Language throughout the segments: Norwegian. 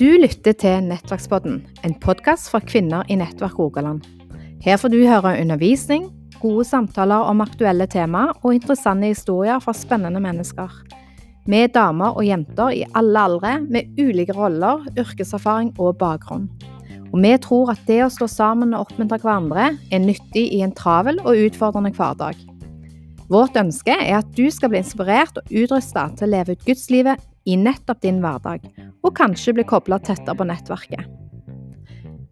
Du lytter til Nettverkspodden, en podkast for kvinner i Nettverk Rogaland. Her får du høre undervisning, gode samtaler om aktuelle temaer og interessante historier fra spennende mennesker. Vi er damer og jenter i alle aldre med ulike roller, yrkeserfaring og bakgrunn. Og vi tror at det å stå sammen og oppmuntre hverandre er nyttig i en travel og utfordrende hverdag. Vårt ønske er at du skal bli inspirert og utrusta til å leve ut gudslivet i nettopp din hverdag, og kanskje bli kobla tettere på nettverket.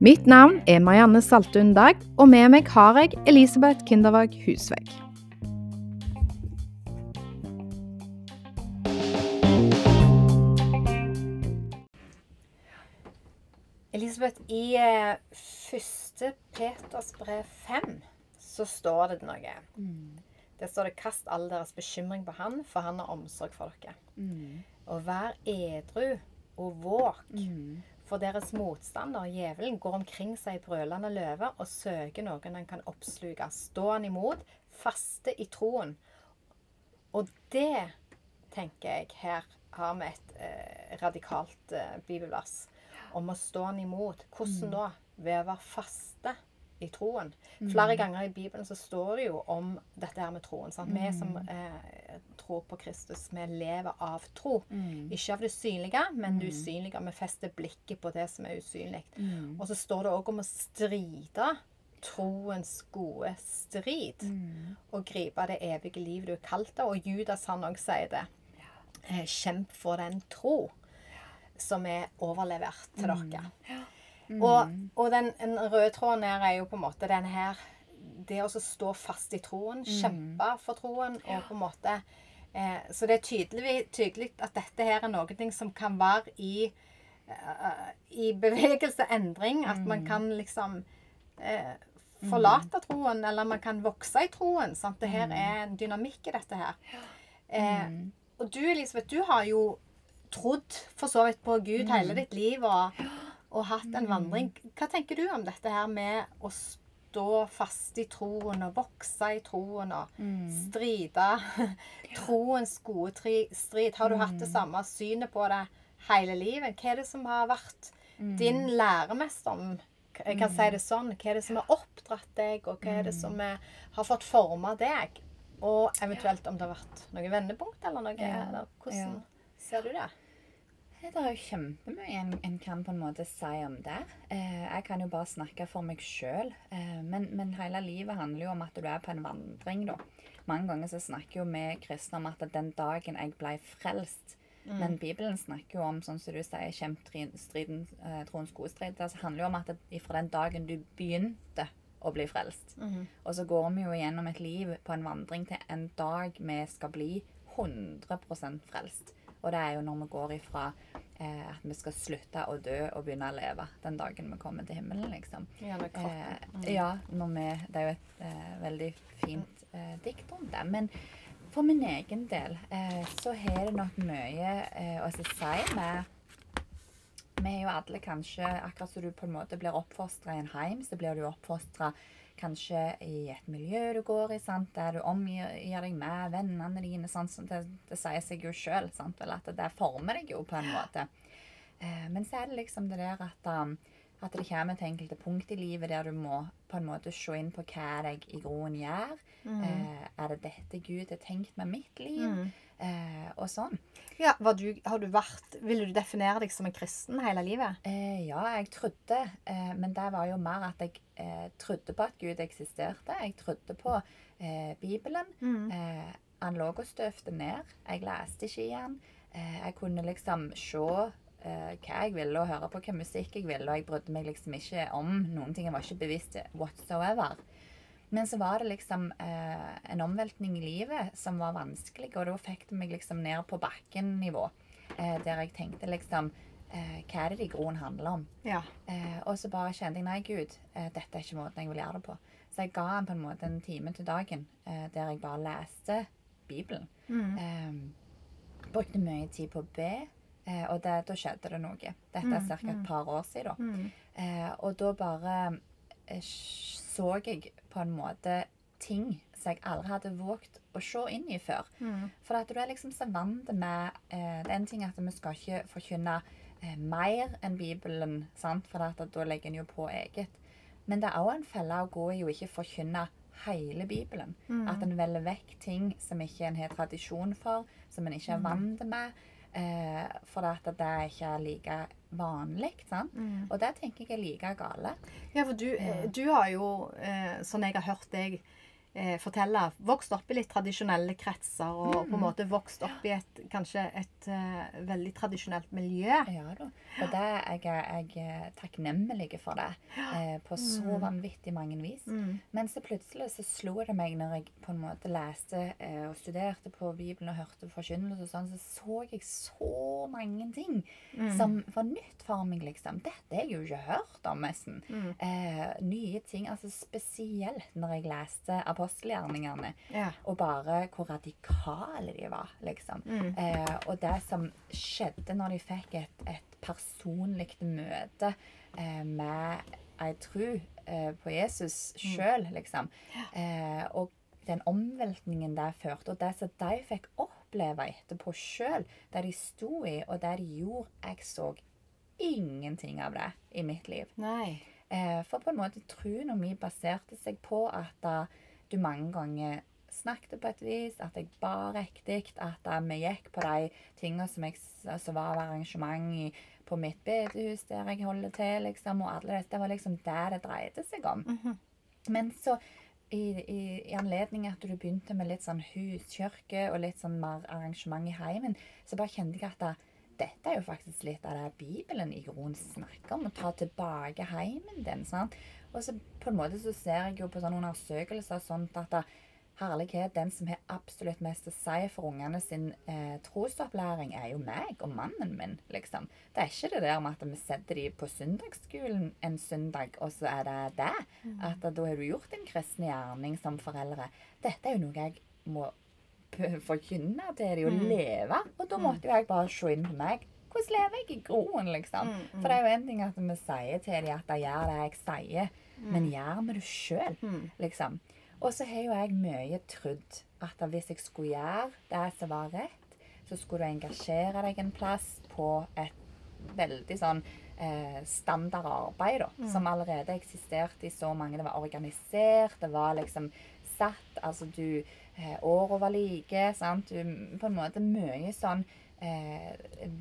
Mitt navn er Marianne Saltun Dag, og med meg har jeg Elisabeth Kindervåg Husvegg. Elisabeth, i eh, første Peters brev 5 så står det noe. Mm. Det står det 'Kast all deres bekymring på Han, for Han har omsorg for dere'. Mm. Og vær edru og våk, Mm. for deres motstander, djevelen, går omkring seg i brølende løve og søker noen han kan oppsluke. Stå han imot, faste i troen. Og det, tenker jeg, her har vi et eh, radikalt eh, bibelvers om å stå han imot. Hvordan da? Ved å være faste i troen. Flere ganger i Bibelen så står det jo om dette her med troen. Sant? Vi som eh, tror på Kristus, vi lever av tro. Mm. Ikke av det synlige, men det usynlige. Vi fester blikket på det som er usynlig. Mm. Og så står det òg om å stride troens gode strid. Mm. Og gripe det evige livet du er kalt til. Og Judas han òg sier det. Eh, Kjemp for den tro som er overlevert til dere. Og, og den, den røde tråden her er jo på en måte den her Det å stå fast i troen, kjempe for troen, og på en måte eh, Så det er tydelig, tydelig at dette her er noe som kan være i uh, i bevegelse, endring. At man kan liksom eh, forlate troen, eller man kan vokse i troen. Sant? Det her er en dynamikk i dette her. Eh, og du, Elisabeth, du har jo trodd for så vidt på Gud hele ditt liv og, og hatt en vandring. Hva tenker du om dette her med å stå fast i troen og vokse i troen og stride? Troens gode tri strid. Har du hatt det samme synet på det hele livet? Hva er det som har vært din læremester? om Jeg kan si det sånn. Hva er det som har oppdratt deg, og hva er det som er, har fått forma deg? Og eventuelt om det har vært noe vendepunkt, eller noe. Ja. Eller hvordan ser du det? Det er jo kjempemye en, en kan på en måte si om det. Eh, jeg kan jo bare snakke for meg sjøl. Eh, men, men hele livet handler jo om at du er på en vandring, da. Mange ganger så snakker jo vi kristne om at den dagen jeg ble frelst Men Bibelen snakker jo om, sånn som du sier, kjemp tri- striden, eh, troens gode strid. Det handler jo om at det, fra den dagen du begynte å bli frelst. Og så går vi jo gjennom et liv på en vandring til en dag vi skal bli 100% frelst. Og det er jo når vi går ifra eh, at vi skal slutte å dø og begynne å leve den dagen vi kommer til himmelen, liksom. Ja, med kroppen. Eh, ja, når vi, det er jo et eh, veldig fint eh, dikt om det. Men for min egen del eh, så har det nok mye eh, å si med vi er jo alle kanskje, akkurat som du på en måte blir oppfostra i en heim, så blir du oppfostra kanskje i et miljø du går i, sant? der du omgir deg med vennene dine. Sant? Det, det sier seg jo sjøl at det former deg jo på en måte. Eh, men så er det liksom det der at, um, at det kommer til enkelte punkt i livet der du må på en måte se inn på hva jeg i groen gjør. Mm. er det dette Gud har tenkt med mitt liv? Eh, og sånn. Ja, du, har du vært, Vil du definere deg som en kristen hele livet? Eh, ja, jeg trodde, eh, men det var jo mer at jeg eh, trodde på at Gud eksisterte. Jeg trodde på eh, Bibelen. Eh, han lå og støvte ned. Jeg leste ikke i han. Eh, jeg kunne liksom se eh, hva jeg ville, og høre på hva musikk jeg ville, og jeg brydde meg liksom ikke om noen ting. Jeg var ikke bevisst whatsoever. Men så var det liksom eh, en omveltning i livet som var vanskelig, og da fikk det meg liksom ned på bakken-nivå. Eh, der jeg tenkte liksom eh, Hva er det det i groen handler om? Ja. Eh, og så bare kjente jeg nei, Gud, eh, dette er ikke måten jeg vil gjøre det på. Så jeg ga han på en måte en time til dagen eh, der jeg bare leste Bibelen. Eh, brukte mye tid på å be, eh, og det, da skjedde det noe. Dette er ca. et par år siden. Eh, og da bare så jeg på en måte ting som jeg aldri hadde våget å se inn i før. Mm. For at du er liksom så vant med eh, Det er en ting at vi skal ikke forkynne eh, mer enn Bibelen, sant? for at, da legger en jo på eget. Men det er òg en felle å gå i å ikke forkynne hele Bibelen. At en velger vekk ting som ikke en har tradisjon for, som en ikke er vant med. Eh, for at det ikke er like vanlig. sant? Og det tenker jeg er like gale. Ja, for du, eh, du har jo, eh, sånn jeg har hørt deg eh, fortelle, vokst opp i litt tradisjonelle kretser, og på en måte vokst opp i et, kanskje et uh, veldig tradisjonelt miljø. Ja da. Og det er jeg, takknemlig for det. Eh, på så vanvittig mange vis. Mm. Men så plutselig så slo det meg når jeg på en måte leste eh, og studerte på Bibelen og hørte forkynnelse og sånn, så så jeg så mange ting som var nytt for meg, liksom. Dette har jeg jo ikke hørt om, nesten. Eh, nye ting. Altså spesielt når jeg leste apostelgjerningene. Ja. Og bare hvor radikale de var, liksom. Eh, og det som skjedde når de fikk et, et personlig møte eh, med ei tru eh, på Jesus sjøl, liksom. Eh, og den omveltningen det førte, og det som de fikk oppleve etterpå sjøl, det de sto i, og det de gjorde Jeg så ingenting av det i mitt liv. Nei. Eh, for på en måte troen min baserte seg på at da, du mange ganger snakket på et vis, at jeg ba riktig, at vi gikk på de tingene som, jeg, som var av arrangement i, på mitt bedehus der jeg holder til, liksom, og alle disse. Det var liksom det det dreide seg om. Men så i, i, i anledning at du begynte med litt sånn huskirke og litt sånn mer arrangement i heimen, så bare kjente jeg at da, dette er jo faktisk litt av det Bibelen i grunnen snakker om. Å ta tilbake heimen din. sant? Og så på en måte så ser jeg jo på sånne undersøkelser sånt at da, herlighet, den som har absolutt mest å si for ungene sin eh, trosopplæring, er jo meg og mannen min, liksom. Det er ikke det der med at vi setter de på søndagsskolen en søndag, og så er det det. At da har du gjort en kristen gjerning som foreldre. Dette er jo noe jeg må forkynne til de mm. leve. Og da måtte jo jeg bare se inn på meg. Hvordan lever jeg i groen, liksom? For det er jo en ting at vi sier til dem at de gjør det jeg sier, men gjør vi det sjøl, liksom? Og så har jo jeg mye trodd at hvis jeg skulle gjøre det som var rett, så skulle du engasjere deg en plass på et veldig sånn eh, standard arbeid, da, som allerede eksisterte i så mange. Det var organisert, det var liksom satt, altså du eh, Åra var like, sant. Du, på en måte mye sånn eh,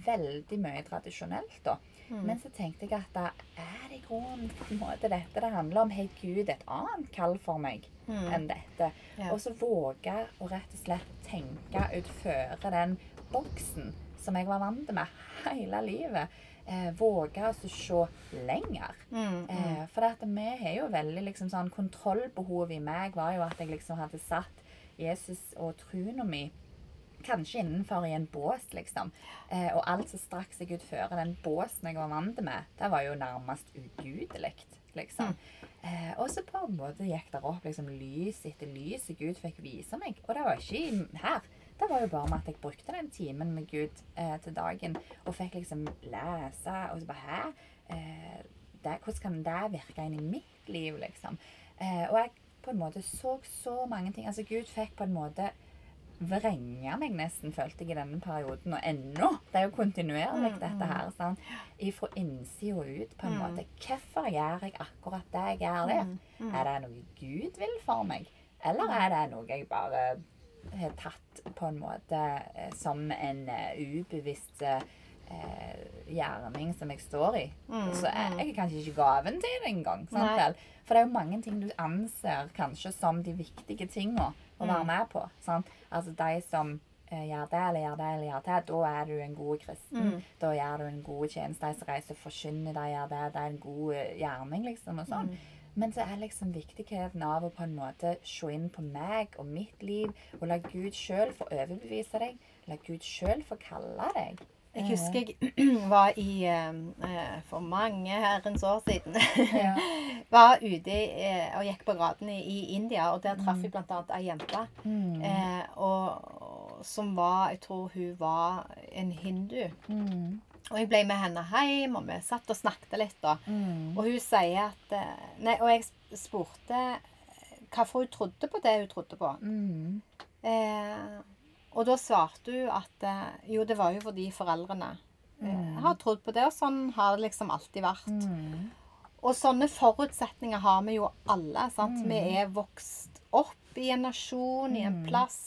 Veldig mye tradisjonelt, da. Men så tenkte jeg at da er det i grunnen på en måte dette det handler om. Har Gud et annet kall for meg enn dette? Ja. Og så våge å rett og slett tenke utføre den boksen som jeg var vant med hele livet. Eh, våge å så se lenger. Mm, Eh, for at vi har jo veldig liksom sånn Kontrollbehovet i meg var jo at jeg liksom hadde satt Jesus og troen min kanskje innenfor i en bås, liksom. Eh, og alt som strakk seg utfor den båsen jeg var vant med, det var jo nærmest ugudelig, liksom. Eh, og så på en måte gikk det opp liksom lys etter lys Gud fikk vise meg. Og det var ikke her. Det var jo bare med at jeg brukte den timen med Gud eh, til dagen og fikk liksom lese og så bare Hæ? Eh, det, hvordan kan det virke inn i mitt liv, liksom? Eh, og jeg på en måte så så mange ting. Altså Gud fikk på en måte vrenge meg nesten, følte jeg i denne perioden. Og ennå. Det er jo kontinuerlig, dette her. Sånn. Fra innsida og ut, på en måte. Hvorfor gjør jeg akkurat det jeg gjør der? Er det noe Gud vil for meg? Eller er det noe jeg bare har tatt på en måte eh, som en eh, ubevisst eh, gjerning som jeg står i? Så jeg, jeg er kanskje ikke gaven til det engang. For det er jo mange ting du anser kanskje som de viktige tingene å være med på. Sant? Altså de som eh, gjør det eller gjør det eller gjør det, da er du en god kristen. Da gjør du en god tjeneste. De som reiser og forkynner, de gjør det. Det er en god gjerning, liksom. og sånn. Men så er liksom viktigheten av å på en måte se inn på meg og mitt liv, og la Gud sjøl få overbevise deg. La Gud sjøl få kalle deg. Jeg husker jeg var i eh, For mange herrens år siden. Ja. var ute eh, og gikk på graden i, India, og der traff jeg bl.a. ei jente. Mm. Eh, og, som var Jeg tror hun var en hindu. Mm. Og jeg ble med henne hjem, og vi satt og snakket litt. da. Mm. Og hun sier at eh, Nei, og jeg spurte hvorfor hun trodde på det hun trodde på. Mm. Eh, og da svarte hun at eh, jo, det var jo fordi foreldrene eh, har trodd på det, og sånn har det liksom alltid vært. Mm. Og sånne forutsetninger har vi jo alle. sant? Mm. Vi er vokst opp i en nasjon, i en plass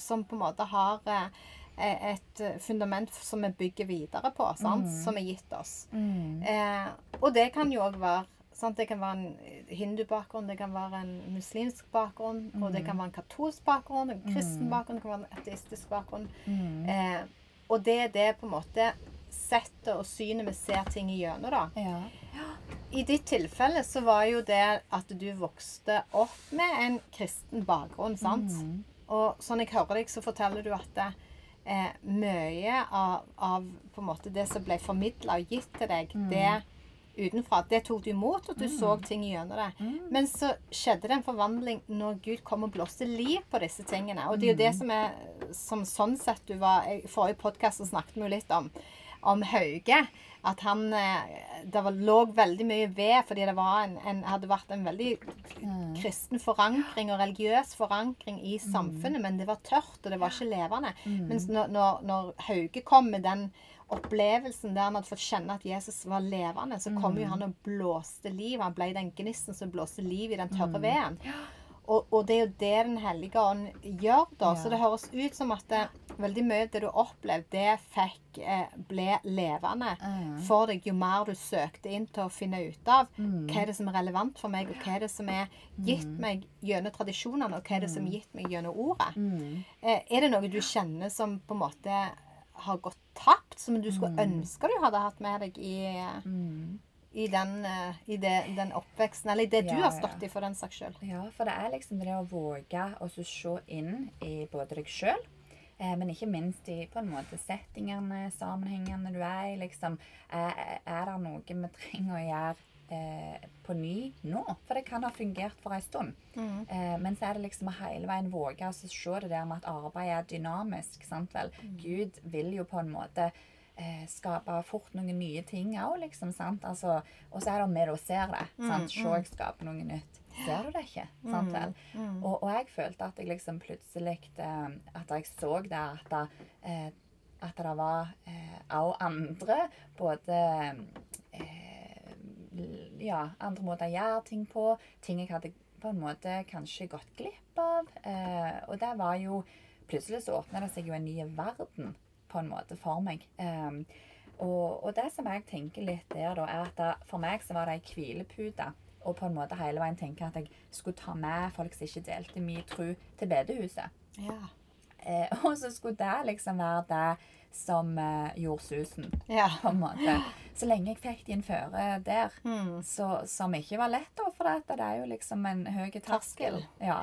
som på en måte har eh, et fundament som vi bygger videre på, sant? som er gitt oss. Mm. Eh, og det kan jo òg være sant? Det kan være en hindubakgrunn, det kan være en muslimsk bakgrunn, og det kan være en katolsk bakgrunn, en kristen bakgrunn, det kan være en ateistisk bakgrunn. Mm. Eh, og det er det på en måte settet og synet vi ser ting igjennom, da. Ja. I ditt tilfelle så var jo det at du vokste opp med en kristen bakgrunn, sant? Mm. Og sånn jeg hører deg, så forteller du at det, eh, mye av, av på en måte det som ble formidla og gitt til deg, Mm. det utenfra, det tok du imot, og du så ting gjennom det. Mm. Men så skjedde det en forvandling når Gud kom og blåste liv på disse tingene. Og det er jo Mm. det som er som sånn sett du var I forrige podkast snakket vi jo litt om om Hauge. At han eh, Det var, lå veldig mye ved fordi det var en, en, hadde vært en veldig Mm. kristen forankring og religiøs forankring i samfunnet, men det var tørt, og det var ikke levende. Mens når, når, når Hauge kom med den opplevelsen der han hadde fått kjenne at Jesus var levende, så kom jo han og blåste liv. Han ble den gnisten som blåste liv i den tørre veden. Og, og det er jo det Den hellige ånd gjør, da. Så det høres ut som at det, veldig mye av det du opplevde, det fikk eh, ble levende Mm. for deg jo mer du søkte inn til å finne ut av hva er det som er relevant for meg, og hva er det som er gitt meg gjennom tradisjonene, og hva er det som er gitt meg gjennom ordet. Mm. Eh, er det noe du kjenner som på en måte har gått tapt, som du skulle ønske du hadde hatt med deg i, Mm. I, den, eh, i det, den oppveksten, eller i det du har har ja. stått i, for den saks skyld? Ja, for det er liksom det å våge å se inn i både deg sjøl, eh, men ikke minst i på en måte settingene, sammenhengene du er i. liksom. Er, er det noe vi trenger å gjøre eh, på ny nå? For det kan ha fungert for en stund. Mm. Eh, men så er det liksom å hele veien våge å se det der med at arbeid er dynamisk. sant vel? Gud vil jo på en måte eh, skape fort noen nye ting òg, liksom. sant? Altså, og så er det om vi se det. sant? Se, jeg skaper noe nytt. Ser du det ikke? sant vel? Og, og jeg følte at jeg liksom plutselig eh, At jeg så der at det, eh, at det var òg andre både eh, Ja, andre måter å gjøre ting på. Ting jeg hadde på en måte kanskje gått glipp av. Eh, og det var jo Plutselig så åpna det seg jo en ny verden på en måte for meg. Um, og, og det som jeg tenker litt der, da, er at det, for meg så var det ei hvilepute. Og på en måte hele veien tenke at jeg skulle ta med folk som ikke delte min tro, til bedehuset. Ja. Eh, og så skulle det liksom være det som eh, gjorde susen, Ja. på en måte. Så lenge jeg fikk de en føre der, Mm. så, som ikke var lett, da, for det, det er jo liksom en høy. Terskel. Ja.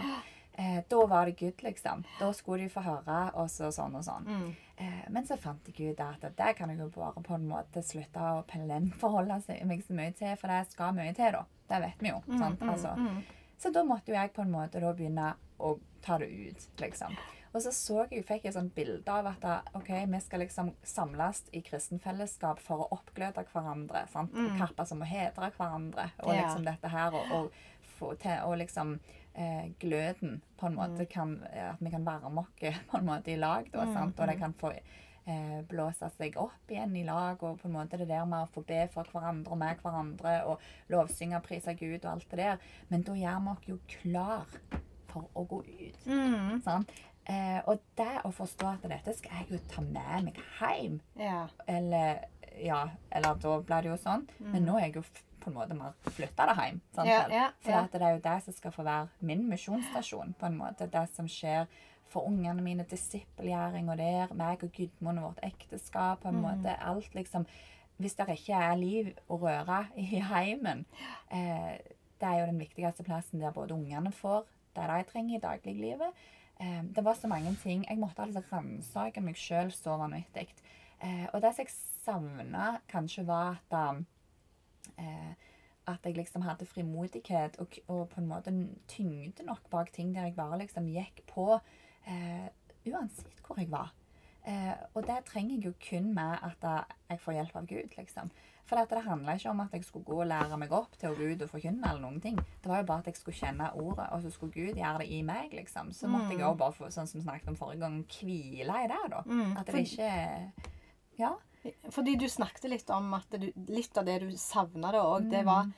Eh, da var det good, liksom. Da skulle de få høre, og så sånn og sånn. Mm. Eh, men så fant jeg ut at det kan jeg jo bare på en måte slutte å forholde seg meg så mye til, for det skal mye til, da. Det vet vi jo. sant? Altså. mm. Så da måtte jo jeg på en måte begynne å ta det ut, liksom. Og så så jeg, fikk jeg et sånt bilde av at ok, vi skal liksom samles i kristenfellesskap for å oppgløde hverandre. sant? Kappa som å hedre hverandre. Og Ja. liksom dette her, og, og få til og liksom eh, gløden på en måte kan At vi kan varme oss på en måte i lag, da. sant? Og det kan få eh, blåse seg opp igjen i lag. Og på en måte det der med å få be for hverandre og med hverandre og lovsynge og prise Gud og alt det der. Men da gjør vi oss jo klar for å gå ut. Mm. Sant? Eh, og det å forstå at dette skal jeg jo ta med meg hjem Ja. Eller ja, eller da ble det jo sånn. Men nå er jeg jo på en måte mer flytta det hjem. Ja, ja, For det er jo det som skal få være min misjonsstasjon. på en måte. Det som skjer for ungene mine, disippelgjøring og der, meg og Gudmund og vårt ekteskap. på en Mm. måte, Alt liksom Hvis det ikke er liv og røre i heimen, eh, det er jo den viktigste plassen der både ungene får det de trenger i dagliglivet. Eh, det var så mange ting. Jeg måtte altså ransake meg sjøl så vanvittig. Eh, og det som jeg savna, kanskje var at um, eh, at jeg liksom hadde frimodighet og, og på en måte tyngde nok bak ting der jeg bare liksom gikk på eh, uansett hvor jeg var. Eh, og det trenger jeg jo kun med at jeg får hjelp av Gud, liksom. For det, det handla ikke om at jeg skulle gå og lære meg opp til å gå ut og forkynne. eller noen ting. Det var jo bare at jeg skulle kjenne ordet, og så skulle Gud gjøre det i meg. liksom. Så måtte jeg jo bare, få, sånn som snakket om forrige gang, hvile i det. da. Mm. At det ikke Ja. Fordi du snakket litt om at du, litt av det du savna da òg, Mm. det var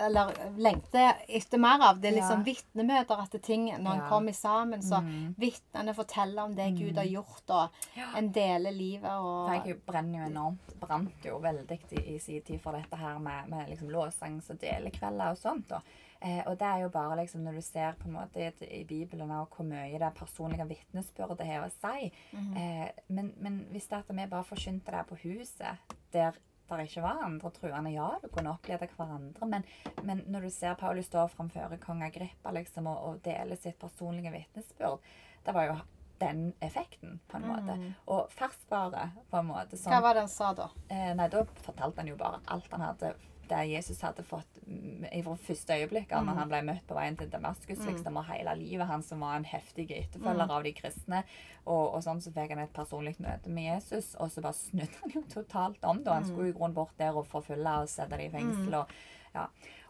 Eller lengte etter mer av. Det er liksom Ja. vitnemøter at ting. Når en Ja. kommer sammen, så Mm. vitnene forteller om det Gud har gjort, og en deler livet og jeg brenner jo enormt, brant jo veldig i, i sin tid for dette her med, med liksom låssangs og delekvelder og sånt. da. Eh, og det er jo bare liksom når du ser på en måte i, Bibelen og hvor mye det personlige vitnesbyrdet har å si. eh, men, men hvis det at vi bare forkynte det på huset, der det ikke var andre truende, ja, du kunne oppleve hverandre, men, men når du ser Paulus stå framfor kong Agrippa liksom, og, og dele sitt personlige vitnesbyrd, det var jo den effekten, på en måte. Og ferskvare, på en måte. Som, Hva var det han sa da? Eh, nei, da fortalte han jo bare alt han hadde det Jesus hadde fått i fra første øyeblikk av når han ble møtt på veien til Damaskus, liksom, og hele livet han som var en heftig etterfølger av de kristne. Og, og sånn så fikk han et personlig møte med Jesus, og så bare snudde han jo totalt om. da. Han skulle jo i grunnen bort der og forfølge og sette dem i fengsel. og ja.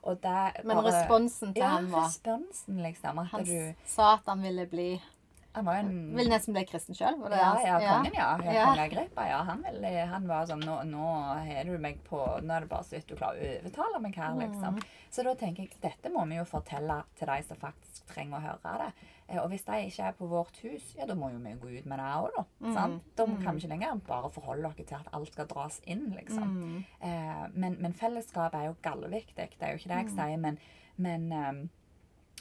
Og det Men bare- responsen til ja, ham var responsen, liksom. At Han du sa at han ville bli Han var en Ville nesten bli kristen sjøl? ja, ja, kongen, ja. ja. Ja. Kong Agrippa, ja. Han, ville, han var sånn nå, nå har du meg på Nå er det bare så vidt du klarer å overtale meg her, liksom. Så da tenker jeg dette må vi jo fortelle til de som faktisk trenger å høre det. Eh, Og hvis de ikke er på vårt hus, ja, da må jo vi gå ut med det òg, da. Sant? Da kan vi ikke lenger bare forholde oss til at alt skal dras inn, liksom. Eh, men, men fellesskap er jo gallviktig. Det er jo ikke det jeg sier, men, men ehm,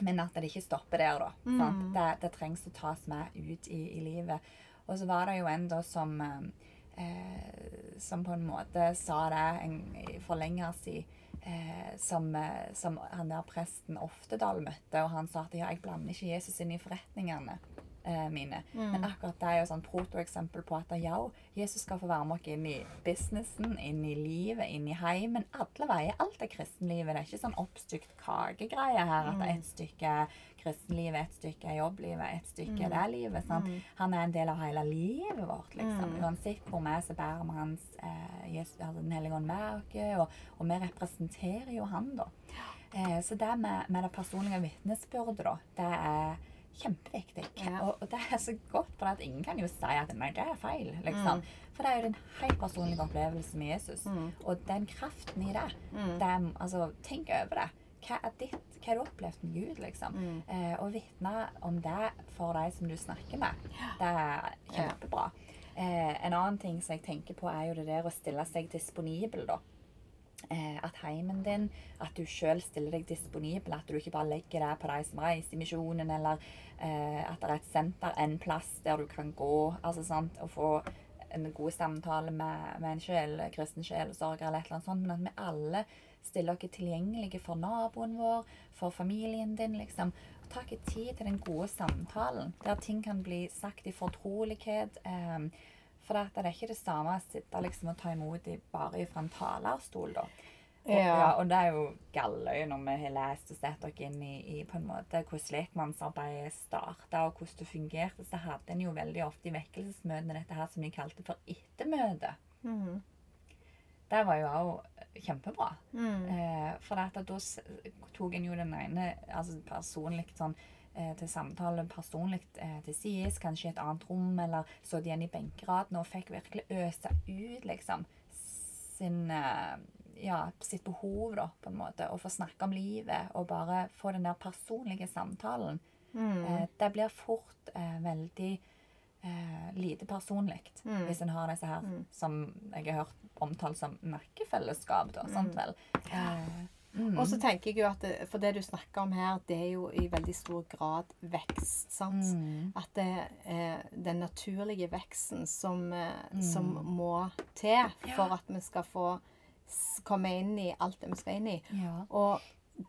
men at det ikke stopper der, da. Sant? Det, det trengs å tas med ut i, i livet. Og så var det jo en da som eh, Som på en måte sa det en, for lenger siden. Eh, som, eh, som han der presten Oftedal møtte, og han sa at ja, jeg blander ikke Jesus inn i forretningene eh, mine. Men akkurat det er jo sånn protoeksempel på at ja, Jesus skal få være med oss inn i businessen, inn i livet, inn i heimen. Alle veier. Alt er kristenlivet. Det er ikke sånn oppstykt kakegreie her at det er et stykke kristenlivet, et stykke jobblivet, et stykke det livet. Sant? Han er en del av hele livet vårt, liksom. Uansett hvor vi er, så bærer vi hans eh, Jesus, altså Den hellige ånd med oss, og, og vi representerer jo han, da. Eh, så det med, med det personlige vitnesbyrdet, da, det er kjempeviktig. Ja. Og, og det er så godt, for at ingen kan jo si at det er feil. liksom. For det er jo den helt personlige opplevelsen med Jesus. Og den kraften i det, det er, altså, Tenk over det. Hva er ditt, hva har du opplevd med Gud, liksom? Eh, og vitne om det for de som du snakker med, det er kjempebra. Eh, en annen ting som jeg tenker på, er jo det der å stille seg disponibel, da. Eh, at heimen din, at du sjøl stiller deg disponibel. At du ikke bare legger deg på de som reiser i misjonen, eller eh, at det er et senter, en plass der du kan gå altså sant, og få en god samtale med, med en sjel, kristen sjelsorger eller et eller annet sånt. Men at vi alle stiller oss tilgjengelige for naboen vår, for familien din, liksom. Og ta ikke tid til den gode samtalen, der ting kan bli sagt i fortrolighet. Eh, for det er ikke det samme å sitte liksom, og ta imot i, bare fra en talerstol, da. Og, Ja. ja, og det er jo galløy når vi har lest og sett dere inn i, i på en måte hvordan lekmannsarbeidet starta, og hvordan det fungerte. Så hadde en jo veldig ofte i vekkelsesmøtene dette her som de kalte for ettermøte. Mhm. Det var jo òg kjempebra. Mm. Eh, for da tok en jo den ene altså personlig sånn til samtale personlig eh, til sides, kanskje i et annet rom, eller de igjen i benkeraden og fikk virkelig øse ut liksom sin eh, ja, sitt behov, da, på en måte. Og få snakke om livet og bare få den der personlige samtalen. Mm. Eh, det blir fort eh, veldig eh, lite personlig Mm. hvis en har disse her som jeg har hørt omtalt som nakkefellesskap. da, sant vel? Eh, mm. Og så tenker jeg jo at det, For det du snakker om her, det er jo i veldig stor grad vekst. sant? Mm. At det er den naturlige veksten som, mm. som må til for at vi skal få komme inn i alt det vi skal inn i. Ja. Og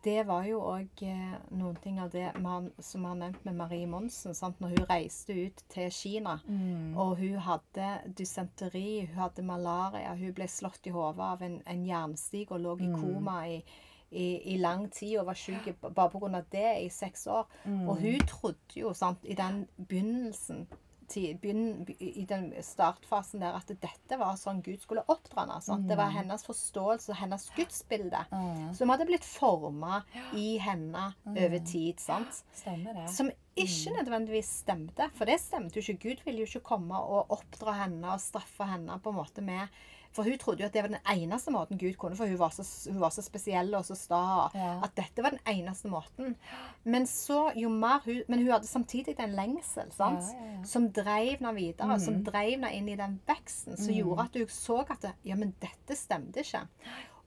det var jo òg eh, noen ting av det man, som vi har nevnt med Marie Monsen. Sant? Når hun reiste ut til Kina, Mm. og hun hadde dysenteri, hun hadde malaria, hun ble slått i hodet av en, en jernstig og lå i Mm. koma i, i, i lang tid og var syk bare pga. det i seks år. Mm. Og hun trodde jo, sant, i den begynnelsen i den startfasen der at dette var sånn Gud skulle oppdra henne. Mm. Det var hennes forståelse og hennes gudsbilde Mm. som hadde blitt forma i henne over tid. sant? Stemmer det. Som ikke nødvendigvis stemte, for det stemte jo ikke. Gud ville jo ikke komme og oppdra henne og straffe henne på en måte med For hun trodde jo at det var den eneste måten Gud kunne, for hun var så, hun var så spesiell og så sta. Ja. At dette var den eneste måten. Men så, jo mer hun Men hun hadde samtidig en lengsel sant? Ja, ja, som drev henne videre. Som drev henne inn i den veksten. Som gjorde at hun så at det, ja, men dette stemte ikke.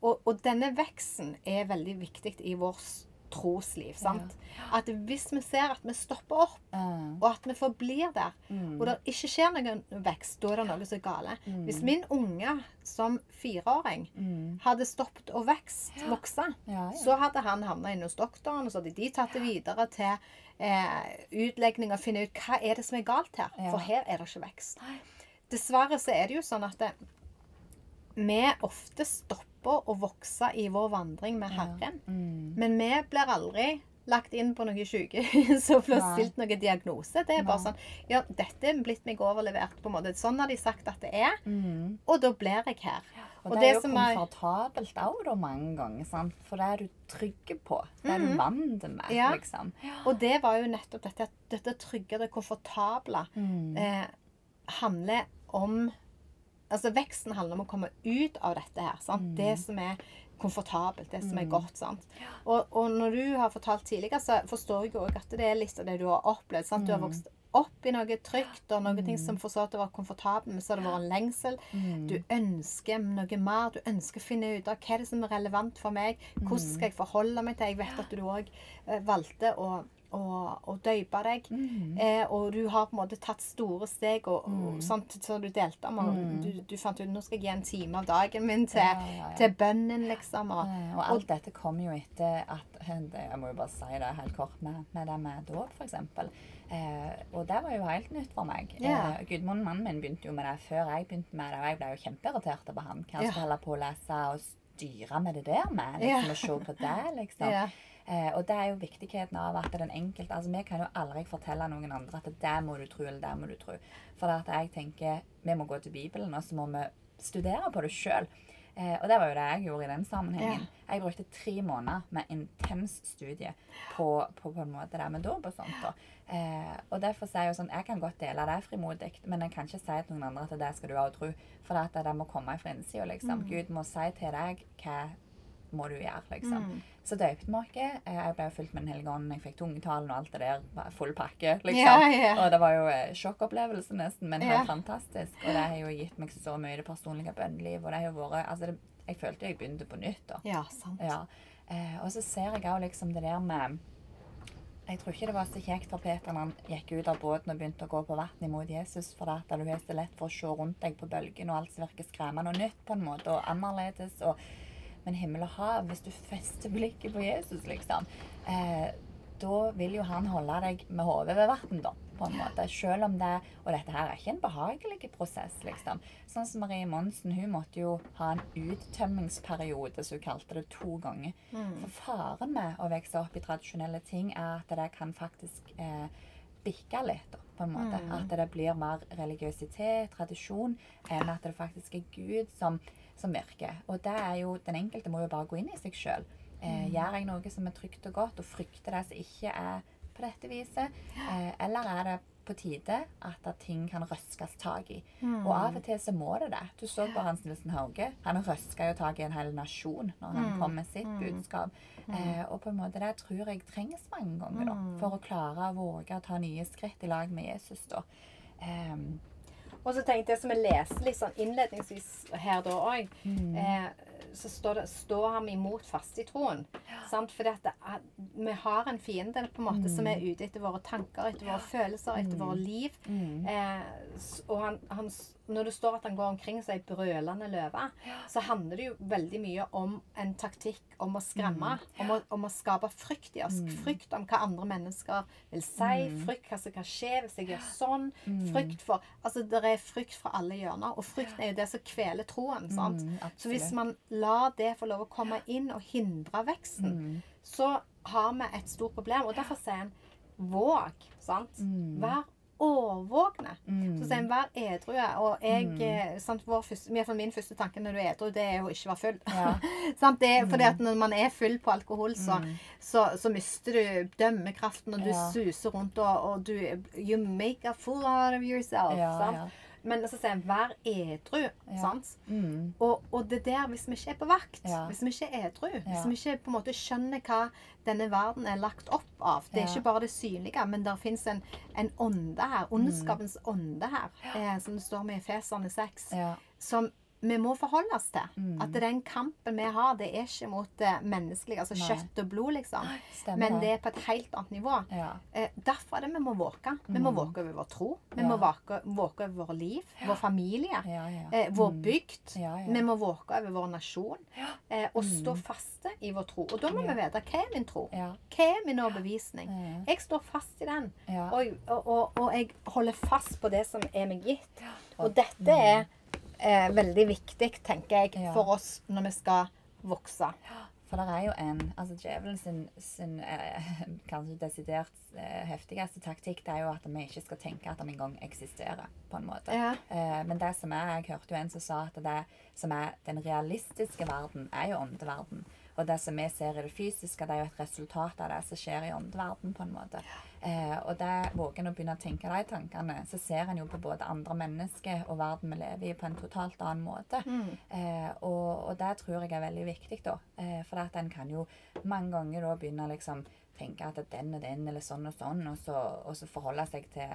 Og, og denne veksten er veldig viktig i vårt trosliv. sant? At hvis vi ser at vi stopper opp, Mm. og at vi forblir der, og det ikke skjer noen vekst, da er det noe som er gale. Hvis min unge som fireåring hadde stoppet å vokse, ja. Ja, ja. så hadde han havna inne hos doktoren, og så hadde de tatt det videre til eh, utlegning og finne ut hva er det som er galt her. Ja. For her er det ikke vekst. Dessverre så er det jo sånn at det, vi ofte stopper å vokse i vår vandring med Herren. Mm. Men vi blir aldri lagt inn på noe sykehus og blir Nei. stilt noen diagnose. Det er bare sånn Ja, dette er blitt meg overlevert. på en måte. Sånn har de sagt at det er, Mm. og da blir jeg her. Og, det, er jo komfortabelt òg, da, mange ganger. Sant? For det er du trygg på. Det er du vant med, Ja. liksom. Og det var jo nettopp dette dette trygge, det komfortable, Mm. eh, handler om Altså veksten handler om å komme ut av dette her. Sant? Mm. Det som er komfortabelt, det som er godt. sant? Og, og når du har fortalt tidligere, så forstår jeg òg at det er litt av det du har opplevd. sant? Mm. Du har vokst opp i noe trygt og noe ting som for så vidt var komfortabelt, men så har det vært en lengsel. Mm. Du ønsker noe mer. Du ønsker å finne ut av hva er det som er relevant for meg. Hvordan Mm. skal jeg forholde meg til Jeg vet at du òg eh, valgte å, å, å døype deg. Mm. Eh, og du har på en måte tatt store steg, og, og sant, så du delte med Og Mm. du, du fant ut nå skal jeg gi en time av dagen min til, Ja, ja, ja. til bønnen, liksom. Og, Og alt dette kom jo etter at Jeg må jo bare si det helt kort med, med det med dåp, f.eks. Eh, og det var jo helt nytt for meg. Yeah. Eh, Gudmund, mannen min, begynte jo med det før jeg begynte med det. Og jeg ble jo kjempeirritert på han. Hva han yeah. skulle holde på å lese og styre med det der med? liksom, Liksom, Og se på det, liksom. Ja. Eh, og det er jo viktigheten av at den enkelte altså Vi kan jo aldri fortelle noen andre at det må du tro, eller det må du tro. For at jeg tenker vi må gå til Bibelen, og så må vi studere på det sjøl. Eh, og det var jo det jeg gjorde i den sammenhengen. Jeg brukte tre måneder med intens studie på, på, på en måte det med dåp og sånt. Og, Eh, og derfor sier jeg jo sånn, jeg kan godt dele det frimodig, men jeg kan ikke si til noen andre at det skal du òg tro. For at det må komme fra innsida, liksom. Gud må si til deg hva må du gjøre, liksom. Mm. Så døpte vi oss. Jeg ble fylt med Den hellige ånd. Jeg fikk tungetalen og alt det der. bare Full pakke, liksom. Ja, ja. Og det var jo eh, sjokkopplevelse nesten, men helt Ja. fantastisk. Og det har jo gitt meg så mye det personlige bønnelivet, Og det har jo vært Altså, det, jeg følte jeg begynte på nytt, da. ja, sant. Ja. Eh, og så ser jeg òg liksom det der med Jeg tror ikke det var så kjekt for Peter når han gikk ut av båten og begynte å gå på vann imot Jesus, for det at du har så lett for å se rundt deg på bølgen, og alt som virker skremmende og nytt på en måte, og annerledes. og men himmel og hav, hvis du fester blikket på Jesus, liksom, eh, da vil jo han holde deg med hodet ved vann, da, på en måte. Selv om det Og dette her er ikke en behagelig prosess, liksom. Sånn som Marie Monsen, hun måtte jo ha en uttømmingsperiode, som hun kalte det, to ganger. For faren med å vokse opp i tradisjonelle ting er at det kan faktisk eh, bikke litt, da, på en måte. At det blir mer religiøsitet, tradisjon, enn at det faktisk er Gud som, som virker. Og det er jo, den enkelte må jo bare gå inn i seg sjøl. Eh, gjør jeg noe som er trygt og godt, og frykter det som ikke er på dette viset? Eh, eller er det på tide at, ting kan røskes tak i? Og av og til så må det det. Du så på Hans Nilsen Hauge. Han røska jo tak i en hel nasjon når han kom med sitt budskap. Eh, og på en måte det tror jeg trengs mange ganger da, for å klare å våge å ta nye skritt i lag med Jesus. da. Ehm, Og så tenkte jeg, som jeg leste litt sånn innledningsvis her da òg, Mm. eh, så står det står ham imot fast i troen'. Sant? Fordi at det er, vi har en fiende på en måte som er ute etter våre tanker, etter våre følelser, etter våre liv. mm. Eh, og han, han, når det står at han går omkring som ei brølende løve, så handler det jo veldig mye om en taktikk om å skremme. Om, å, om å skape frykt i oss. Frykt om hva andre mennesker vil si. Frykt hva som kan skje hvis jeg gjør sånn. Frykt for Altså, det er frykt fra alle hjørner. Og frykten er jo det som kveler troen. sant? Mm, så hvis man lar det få lov å komme inn og hindre veksten, så har vi et stort problem. Og derfor sier han våg. sant? Mm. Vær årvåkne. Mm. Så sier en vær edru. Og jeg, mm. sant, vår første, iallfall min første tanke når du er edru, det er å ikke være full. Ja. sant? Det er, fordi at når man er full på alkohol, så, Mm. så, så mister du dømmekraften, og du Ja. suser rundt, og, og du You make a fool out of yourself. Ja, sant? Men så sier en vær edru. Ja. sant? Mm. Og, og det der, hvis vi ikke er på vakt, Ja. hvis vi ikke er edru, Ja. hvis vi ikke på en måte skjønner hva denne verden er lagt opp av Det er ikke bare det synlige, men det fins en, en ånde her. Ondskapens ånde her, eh, som det står med i Feserne 6, Ja. som vi må forholde oss til. Mm. At den kampen vi har, det er ikke mot det menneskelige, altså Nei. kjøtt og blod, liksom. Stemmer Men det er på et helt annet nivå. Ja. Eh, derfor er det vi må våke. Vi må Mm. våke over vår tro. Vi Ja. må våke, våke over vår liv, vår familie, Ja, ja. eh, vår Mm. bygd. Ja, ja. Vi må våke over vår nasjon Ja. eh, og Mm. stå faste i vår tro. Og da må Ja. vi vite hva er min tro? Ja. Hva er min overbevisning? Mm. Jeg står fast i den, Ja. og, og, og, og jeg holder fast på det som er meg gitt. Og dette er eh, veldig viktig, tenker jeg, Ja. for oss når vi skal vokse. For det er jo en altså Djevelen sin, sin eh, kanskje desidert eh, heftigste taktikk det er jo at vi ikke skal tenke at de engang eksisterer. på en måte. Ja. Eh, men det som er, jeg hørte jo en som sa at det som er den realistiske verden, er jo åndeverden. Og det som vi ser i det fysiske, det er jo et resultat av det som skjer i åndeverden. på en måte. Eh, og det våger en å begynne å tenke de tankene, så ser en jo på både andre mennesker og verden vi lever i, på en totalt annen måte. Mm. Eh, og, og det tror jeg er veldig viktig, da. Eh, for at en kan jo mange ganger da begynne å liksom tenke at den og den, eller sånn og sånn, og så, og så forholde seg til,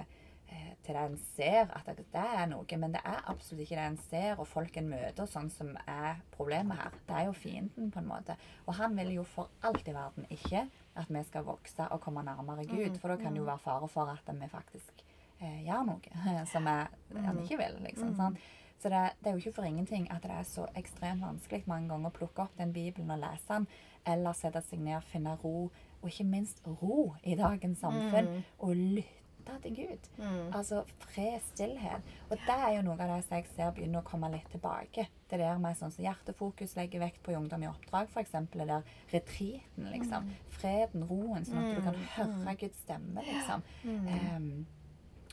til det en ser, at det, er noe. Men det er absolutt ikke det en ser, og folk en møter, sånn som er problemet her. Det er jo fienden, på en måte. Og han vil jo for alt i verden ikke at vi skal vokse og komme nærmere Gud, for da kan det jo være fare for at vi faktisk eh, gjør noe som er, han ikke vil. liksom, sant? Så det, det er jo ikke for ingenting at det er så ekstremt vanskelig mange ganger å plukke opp den Bibelen og lese den, eller sette seg ned, finne ro, og ikke minst ro i dagens samfunn, og lytte til Gud. Mm. Altså fred, stillhet. Og det er jo noe av det som jeg ser begynner å komme litt tilbake. Det der med sånn som hjertefokus legger vekt på i Ungdom i oppdrag, f.eks. Det der retreaten, liksom. Freden, roen, sånn at du kan høre Guds stemme, liksom. Um,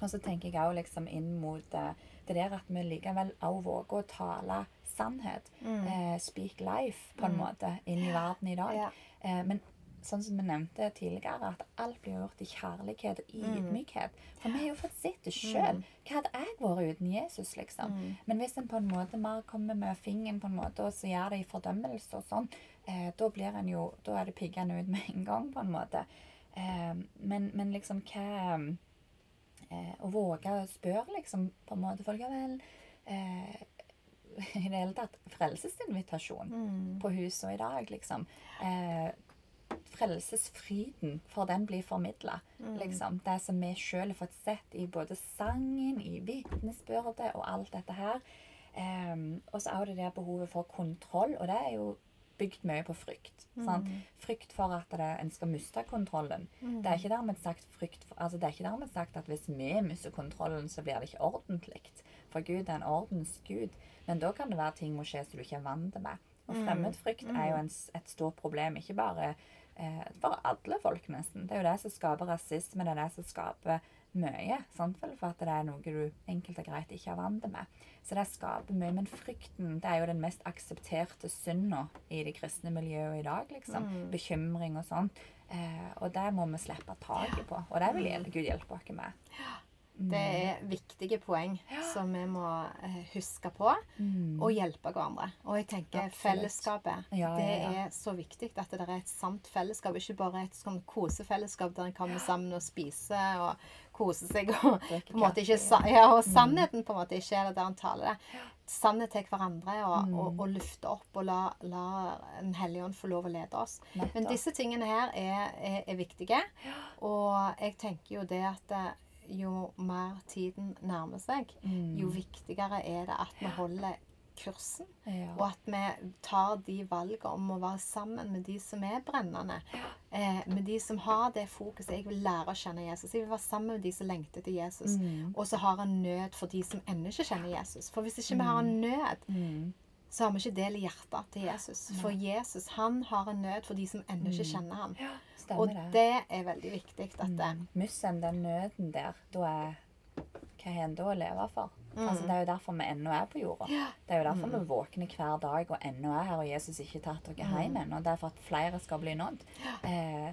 og så tenker jeg òg liksom inn mot eh, det der at vi likevel òg våger å tale sannhet. Eh, speak life, på en måte, inn i verden i dag. Ja. Eh, men sånn som vi nevnte tidligere, at alt blir gjort i kjærlighet og i ydmykhet. For vi har jo fått sett det sjøl. Hva hadde jeg vært uten Jesus, liksom? Men hvis en på en måte mer kommer med fingeren på en måte, og så gjør det i fordømmelse og sånn, eh, da blir en jo Da er det piggende ut med en gang, på en måte. Eh, men, men liksom hva eh, Å våge å spørre, liksom, på en måte folk Ja vel eh, I det hele tatt frelsesinvitasjon Mm. på huset i dag, liksom. Eh, frelsesfryden, for den blir formidla. Liksom. Det som vi sjøl har fått sett i både sangen, i vitnesbyrdet og alt dette her. Um, og så er det det behovet for kontroll, og det er jo bygd mye på frykt. Sant? Frykt for at det, en skal miste kontrollen. Det er ikke dermed sagt frykt for, altså det er ikke dermed sagt at hvis vi mister kontrollen, så blir det ikke ordentlig. For Gud er en ordensgud. Men da kan det være ting må skje som du ikke er vant med. Og fremmedfrykt er jo en, et stort problem. Ikke bare for alle folk, nesten. Det er jo det som skaper rasisme. Det er det som skaper mye. Sant? vel? For at det er noe du enkelt og greit ikke er vant med. Så det skaper mye. Men frykten det er jo den mest aksepterte synda i det kristne miljøet i dag. liksom. Bekymring og sånn. Eh, og det må vi slippe taket på. Og det vil Gud hjelpe oss med. Det er viktige poeng som vi må eh, huske på og hjelpe hverandre. Og jeg tenker Absolutt. fellesskapet. Ja, ja, Det ja. er så viktig at det er et sant fellesskap. Ikke bare et sånn kosefellesskap der en kommer sammen og spiser og koser seg. Og, på en måte ikke, ja, og sannheten på en måte ikke er det der en taler det. Sannhet til hverandre og, Mm. og, og løfte opp og la, la Den hellige ånd få lov å lede oss. Men disse tingene her er, er, er viktige. Og jeg tenker jo det at eh, jo mer tiden nærmer seg, Mm. jo viktigere er det at vi holder kursen. Ja. Og at vi tar de valgene om å være sammen med de som er brennende. Eh, med de som har det fokuset. Jeg vil lære å kjenne Jesus. Jeg vil være sammen med de som lengter til Jesus. Mm. Og så har en nød for de som ennå ikke kjenner Jesus. For hvis ikke vi har en nød, Mm. Så har vi ikke del i hjertet til Jesus. For Jesus han har en nød for de som ennå ikke kjenner ham. Ja, Og det. det er veldig viktig. at det, Mussen, den nøden der, da er hva har en da å leve for? Altså, det er jo derfor vi ennå er på jorda. Det er jo derfor vi våkner hver dag og ennå er her, og Jesus ikke tatt dere hjem ennå. Det er for at flere skal bli nådd. Eh,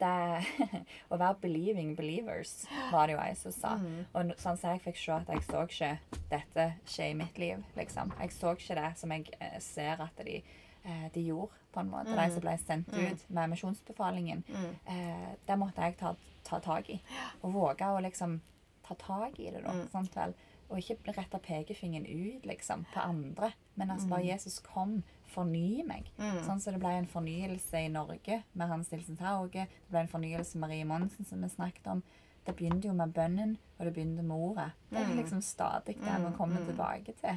det Å være believing believers, var det jo jeg som sa. Og sånn som jeg fikk se at jeg så ikke dette skje i mitt liv, liksom. Jeg så ikke det som jeg eh, ser at de, eh, de gjorde, på en måte. De som ble sendt ut med misjonsbefalingen. Eh, det måtte jeg ta, ta tak i. Og våge å liksom ta tak i det, da. Sant vel? Og ikke rette pekefingeren ut liksom, på andre, men altså bare Jesus kom, forny meg. Sånn som det ble en fornyelse i Norge med Hans Nilsen Tauge. Det ble en fornyelse med Marie Monsen, som vi snakket om. Det begynte jo med bønnen, og det begynte med ordet. Det er liksom stadig det vi kommer tilbake til.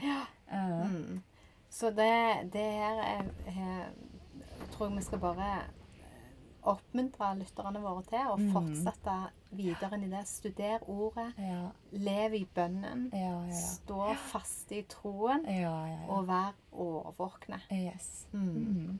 Eh, Så det, det her er, er, tror jeg vi skal bare oppmuntre lytterne våre til å fortsette videre inn i det. Studer ordet, ja, lev i bønnen, ja, ja. ja. stå fast i troen Ja, ja, ja. og vær årvåkne. Yes. Mm. Mm.